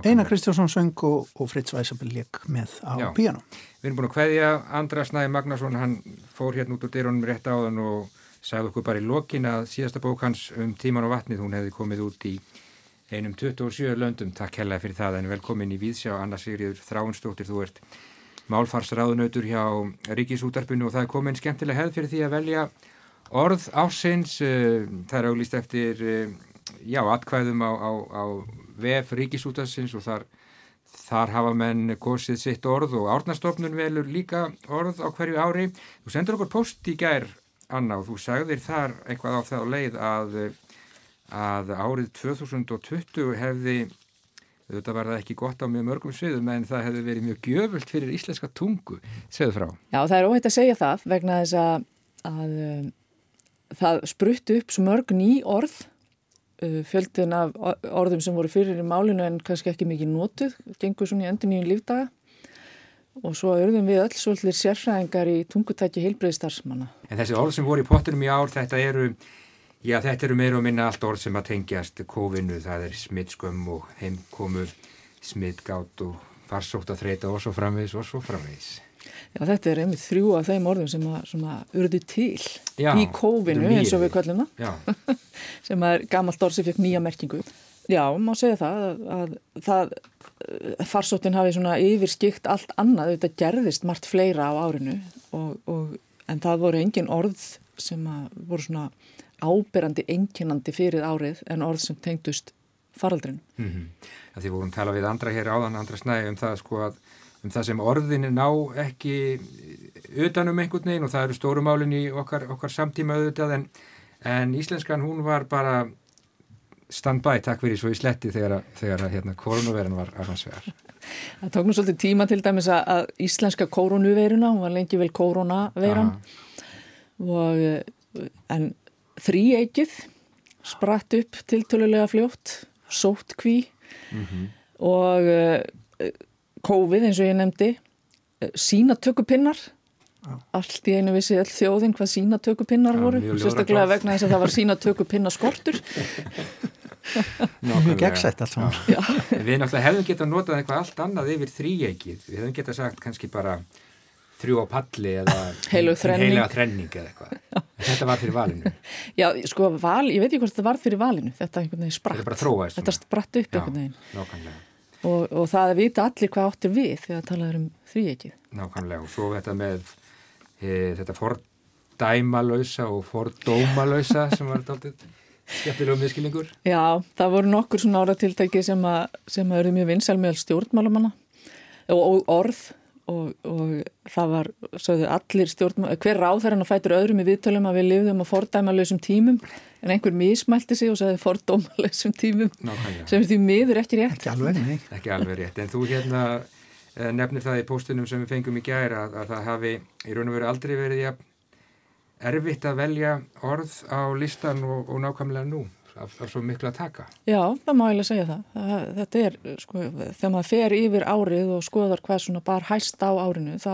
Einar Kristjánsson söng og, og Fritz Weisabel leik með á Já. piano. Við erum búin að hvaðja Andra Snæ Magnarsson, hann fór hérna út úr dyrunum rétt áðan og sagði okkur bara í lokin að síðasta bók hans um tíman og vatnið, hún hefði komið út í einum 27 löndum. Takk hella fyrir það en velkomin í Víðsjá, Anna Sigriður Þráinsdóttir, þú ert málfarsraðunautur hjá Ríkisútarpinu og það er komin skemmtilega hefð fyrir því að velja orð ásins það er auglist eftir já, atkvæðum á, á, á VF Ríkisútarsins og þar, þar hafa menn gósið sitt orð og árnastofnun velur líka orð á hverju ári. Þú sendur okkur post í gær Anna og þú sagðir þar eitthvað á það leið að, að árið 2020 hefði Þetta var það ekki gott á mjög mörgum sviðum en það hefði verið mjög gjöfult fyrir íslenska tungu, segðu frá. Já, það er óhætt að segja það vegna þess að, að um, það spruttu upp svo mörg ný orð, uh, fjöldin af orðum sem voru fyrir í málinu en kannski ekki mikið nótuð, gengur svona í endur nýjum lífdaga og svo örðum við öll svolítið sérfræðingar í tungutæki heilbreyðstarfsmanna. En þessi orð sem voru í pottunum í ár, þetta eru Já, þetta eru meira og minna allt orð sem að tengjast kófinu, það er smittskömm og heimkomu, smittgátt og farsótt að þreita og svo framvegis og svo framvegis. Já, þetta er einmitt þrjú af þeim orðum sem að, sem að urðu til Já, í kófinu eins og við kallum það, sem er gammalt orð sem fekk nýja merkingu. Já, má segja það að, að það farsóttin hafi svona yfirskikt allt annað, þetta gerðist margt fleira á árinu og, og, en það voru engin orð sem voru svona áberandi einkennandi fyrir árið en orð sem tengdust faraldrin. Mm -hmm. Því vorum tala við andra hér áðan, andra snæði um það sko að um það sem orðinni ná ekki utanum einhvern veginn og það eru stórumálinn í okkar, okkar samtíma auðvitað en, en íslenskan hún var bara stand-by takk fyrir svo í sletti þegar, þegar hérna koronavirun var aðhansvegar. Það tók nú svolítið tíma til dæmis að íslenska koronaviruna, hún var lengi vel koronaviran og en þrýeikið spratt upp tiltölulega fljótt sótt kví. Mm -hmm. og uh, COVID eins og ég nefndi uh, sínatökupinnar allt í einu vissi all þjóðin hvað sínatökupinnar ja, voru sérstaklega vegna þess að það var sínatökupinnar skortur. Mjög gegnsætt allt saman. Við náttúrulega hefðum getað notað eitthvað allt annað yfir þrýeikið, við hefðum getað sagt kannski bara þrjú á palli eða heilaga þrenning. eða eitthvað. Þetta var fyrir valinu. Já, sko, val, ég veit ekki hvort þetta var fyrir valinu. Þetta einhvern veginn spratt þetta, þróaðist, þetta spratt upp Já, einhvern veginn. og, og það að vita allir hvað áttir við þegar talaður um því ekki Nákvæmlega, og svo þetta með e, þetta fordæmalausa og fordómalausa sem var þetta skemmtilega miskilingur Já, það voru nokkur svona áratiltæki sem að, sem að eru mjög vinsal með stjórnmálumanna og orð og, og það var, sögðu allir stjórn, hver ráðherran að fætur öðrum í viðtölum að við lifðum á fordæmalösum tímum en einhver mismælti sig og sagði fordómalösum tímum Nákvæmlega. sem því miður ekki rétt. Ekki alveg, nei. Ekki alveg rétt, en þú hérna eh, nefnir það í póstunum sem við fengum í gæra að, að það hafi í raun og veru aldrei verið ja, erfitt að velja orð á listan og, og nákvæmlega nú af, af svo miklu að taka. Já, það má ég lega segja það. það. Þetta er, sko, þegar maður fer yfir árið og skoðar hvað svona bar hæst á árinu, þá,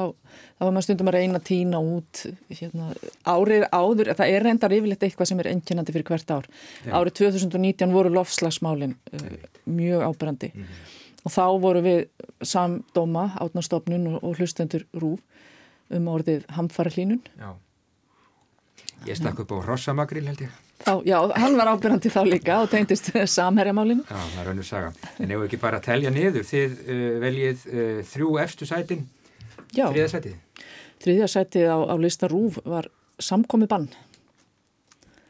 þá var maður stundum að reyna að týna út hérna, árið áður, það er reyndar yfirleitt eitthvað sem er enginandi fyrir hvert ár. Já. Árið 2019 voru lofslagsmálinn uh, mjög ábyrrandi mm -hmm. og þá voru við samdóma átnastofnun og, og hlustendur rúf um orðið hamfara hlínun. Já. Ég stakk upp á Rossamagril held ég. Þá, já, hann var ábyrgandi þá líka og tegndist samherjamálinu. Já, það er önnur saga. En ef við ekki bara telja niður, þið uh, veljið uh, þrjú efstu sætin, já, þriða sætið. Þriða sætið á, á lista Rúf var samkomi bann.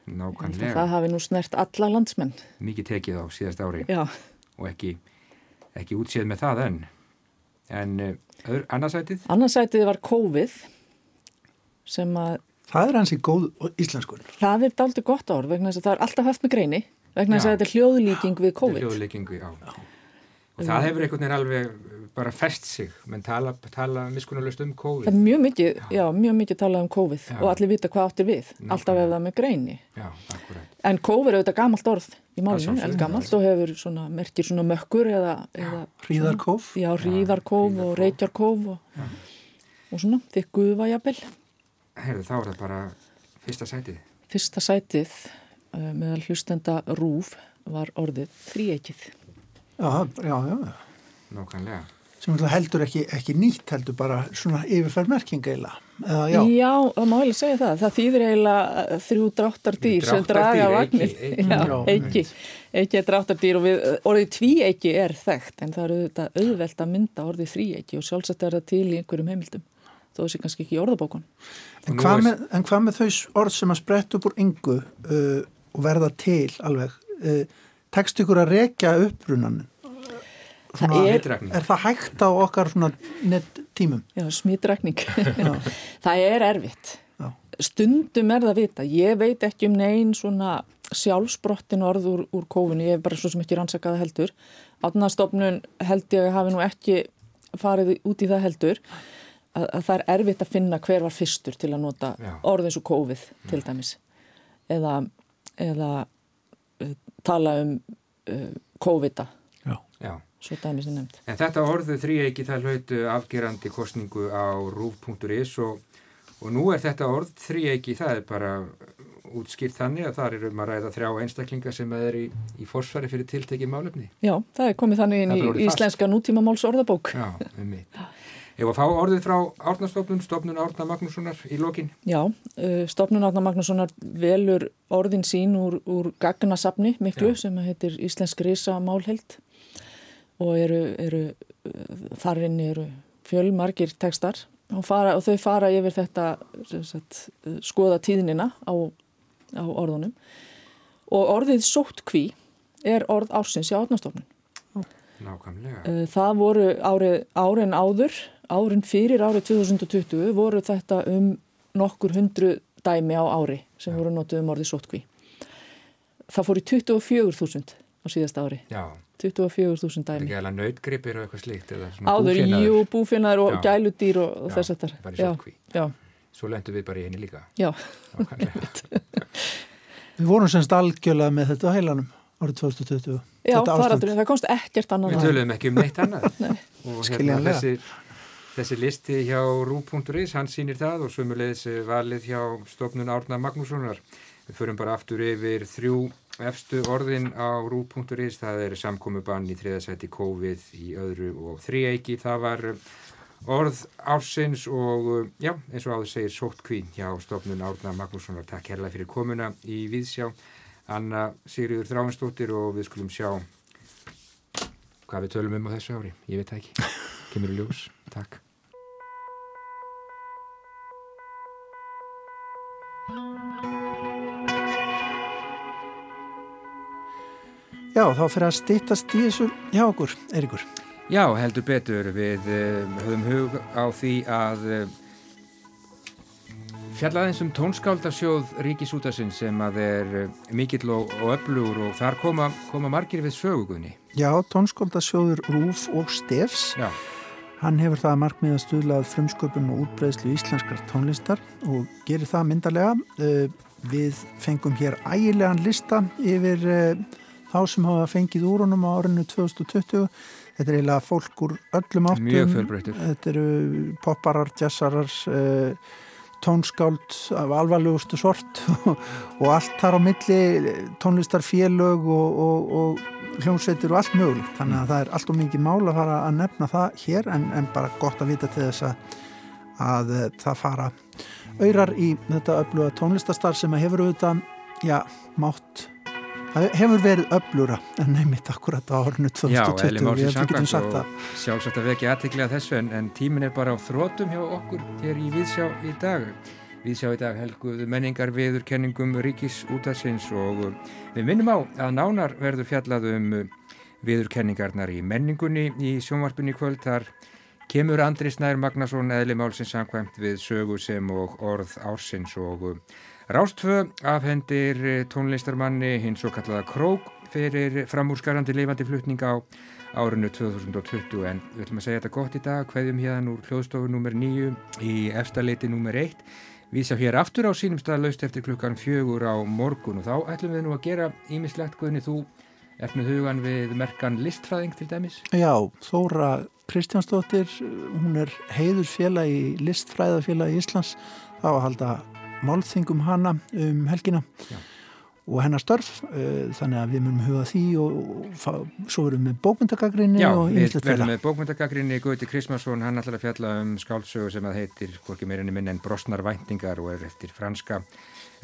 Nákvæmlega. Það hafi nú snert alla landsmenn. Mikið tekið á síðast ári. Já. Og ekki, ekki útséð með það enn. En uh, annarsætið? Annarsætið var COVID sem að Það er hansi góð íslenskur. Það er daldi gott ár vegna þess að það er alltaf haft með greini vegna þess að þetta er hljóðlíking við COVID. Hljóðlíkingu, já. já. Og það mm. hefur einhvern veginn alveg bara fest sig, menn tala, tala miskunnulegst um COVID. Það er mjög mikið, já, já mjög mikið talað um COVID já. og allir vita hvað áttir við, Ná, alltaf ef það með greini. Já, akkurat. En COVID er auðvitað gamalt orð í málunum, en gamalt og hefur svona, merkir svona mökkur eða... eða Ríðarkóf. Já, ríðarkóf og reykjarkóf og, og svona, jafnvel. Herðu, þá er það bara fyrsta sætið. Fyrsta sætið uh, meðal hlustenda rúf var orðið þrýeikið. Já, já, já. Nákvæmlega. Sem heldur ekki, ekki nýtt, heldur bara svona yfirferðmerking eiginlega. Já. já, það má eiginlega segja það. Það þýðir eiginlega uh, þrjú dráttardýr sem draga vagnir. Eiki. Eiki er dráttardýr og við, orðið tvíeiki er þekkt en það eru auðvelt að mynda orðið þrýeiki og sjálfsagt er það til í einhverjum heimildum þó þessi kannski ekki í orðabókun. En hvað með, en hvað með þau orð sem að sprett upp úr yngu uh, og verða til alveg, uh, tekst ykkur að rekja upprunanin? Svona, er, er það hægt á okkar tímum? Já, smítrækning. það er erfitt. Já. Stundum er það að vita. Ég veit ekki um negin svona sjálfsbrottin orð úr, úr kófinu. Ég hef bara svo sem ekki rannsakaða heldur. Átnastofnun held ég að hafi nú ekki farið út í það heldur að, að það er erfitt að finna hver var fyrstur til að nota orð eins og COVID til dæmis eða, eða uh, tala um uh, COVID-a svo dæmis er nefnd. En þetta orðu þrýeiki það hlautu afgerandi kostningu á rúf.is og, og nú er þetta orð þrýeiki það er bara útskýrt þannig að það er um að ræða þrjá einstaklinga sem er í, í forsvari fyrir tiltekið málefni. Já, það er komið þannig inn í íslenska nútímamáls orðabók. Já, um mig. Ég var að fá orðið frá Árnastofnun, stofnun Árna Magnússonar í lokin. Já, uh, stofnun Árna Magnússonar velur orðin sín úr, úr gagnasafni miklu Já. sem heitir Íslensk Risa Málheld og eru, eru uh, þarinn eru fjölmargir tekstar og, fara, og þau fara yfir þetta sagt, skoða tíðnina á, á orðunum og orðið sóttkví er orð ársins í Árnastofnun. Nákvæmlega. Uh, það voru árið, árin áður árin fyrir árið 2020 voru þetta um nokkur hundru dæmi á ári sem voru notuð um orðið sótkví. Það fór í 24.000 á síðast ári. Já. 24.000 dæmi. Það er ekki alveg nautgripir og eitthvað slíkt? Áður, jú, búfinnar og já. gæludýr og, þess að það. Bara í sótkví. Já, svo lendum við bara í henni líka Já Við vorum semst algjörlega með þetta á heilanum árið 2020 Já, faraldurinn, það komst ekkert annað Við töluðum ekki um neitt annað. Nei. og hérna þessi, þessi listi hjá Rú.is, hann sýnir það og svömmulegis valið hjá stofnun Árna Magnússonar. Við förum bara aftur yfir þrjú efstu orðin á rú.is, það er samkomiðbann í þriðasæti COVID í öðru og þrieiki, það var orð ársins og já, eins og áður segir sótt kvín hjá stofnun Árna Magnússonar. Takk herrlega fyrir komuna í Víðsjá Anna Sigriður Þráinsdóttir og við skulum sjá hvað við tölum um á þessu ári. Ég veit það ekki, kemur í ljós. Takk. Já, þá fyrir að stýttast í þessu hjá okkur, Erikur Já, heldur betur. Við uh, höfum hug á því að uh, fjallaðins um tónskáldarsjóð Ríkisútasinn sem að er uh, mikill og, og öflugur og þar koma, koma margir við sögugunni. Já, tónskáldarsjóður Rúf og Stefs. Já. Hann hefur það markmið að stuðlað frumsköpun og útbreyðslu íslenskar tónlistar og gerir það myndarlega. Við fengum hér ægilegan lista yfir þá sem hafa fengið úr honum á árinu 2020 Þetta er eiginlega fólk úr öllum áttum. Mjög fjölbreyttur. Þetta eru popparar, jazzarar, tónskáld af alvarlegustu sort og allt þar á milli, tónlistarfélög og, og, og hljómsveitir og allt mögulegt. Þannig að það er allt og mikið mál að fara að nefna það hér en, en bara gott að vita til þess að, að það fara öyrar í þetta öfluga tónlistastar sem að hefur auðvitað, já, mátt Það hefur verið öflura en nefnitt akkurat á árinu 2020 Já, við getum sagt það. Sjálfsagt að vekja aðtiklega þessu en, en tímin er bara á þrótum hjá okkur hér í Víðsjá í dag. Víðsjá í dag helguðu menningar viður kenningum ríkis útarsins og við minnum á að nánar verður fjallað um viður kenningarnar í menningunni í sjónvarpunni kvöld. Þar kemur Andri Snær Magnason eðli málsins samkvæmt við sögu sem og orð ársins og Rástfö afhendir eh, tónlistarmanni hins og kallaða Krók fyrir framúrskarandi lifandi flutning á árinu 2020 en við ætlum að segja þetta gott í dag hverjum hérna úr hljóðstofu nr. 9 í efstaleiti nr. 1 við sá hér aftur á sínum stað laust eftir klukkan fjögur á morgun og þá ætlum við nú að gera ímislegt guðni þú ert með hugan við merkan listfræðing til dæmis Já, Þóra Kristjánsdóttir hún er heiðusfélag í listfræðafélag í Íslands þá að halda málþingum hana um helgina Já. og hennar störf uh, þannig að við munum huga því og, og svo erum við með bókmyndagagrinni Já, við verðum með bókmyndagagrinni Gauti Krismarsson, hann ætlar að fjalla um skálsögu sem að heitir, hvorki meirinni minn en Brosnar væntingar og er eftir franska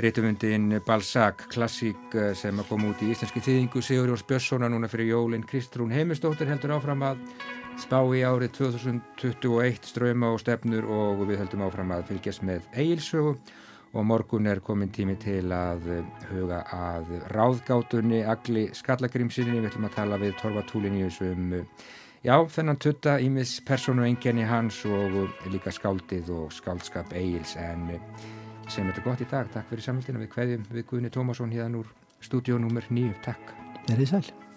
Rittumundin Balzac, klassík uh, sem að koma út í íslenski þýðingu. Sigur Jórs Björnssona núna fyrir jólinn Kristrún Heimistóttir heldur áfram að spá í árið 2021 ströma og stefnur og við heldum áfram að fylgjast með eigilsögu og morgun er komin tími til að huga að ráðgátunni Agli Skallagrimsinni, við ætlum að tala við Torfa Túliníus um já, þennan tutta ímis personu enginni hans og líka skáldið og skáldskap Egil's. En sem þetta gott í dag, takk fyrir samhildina við hverjum við Guðni Tómasson hérna úr stúdíónumur 9, takk. Er þið sæl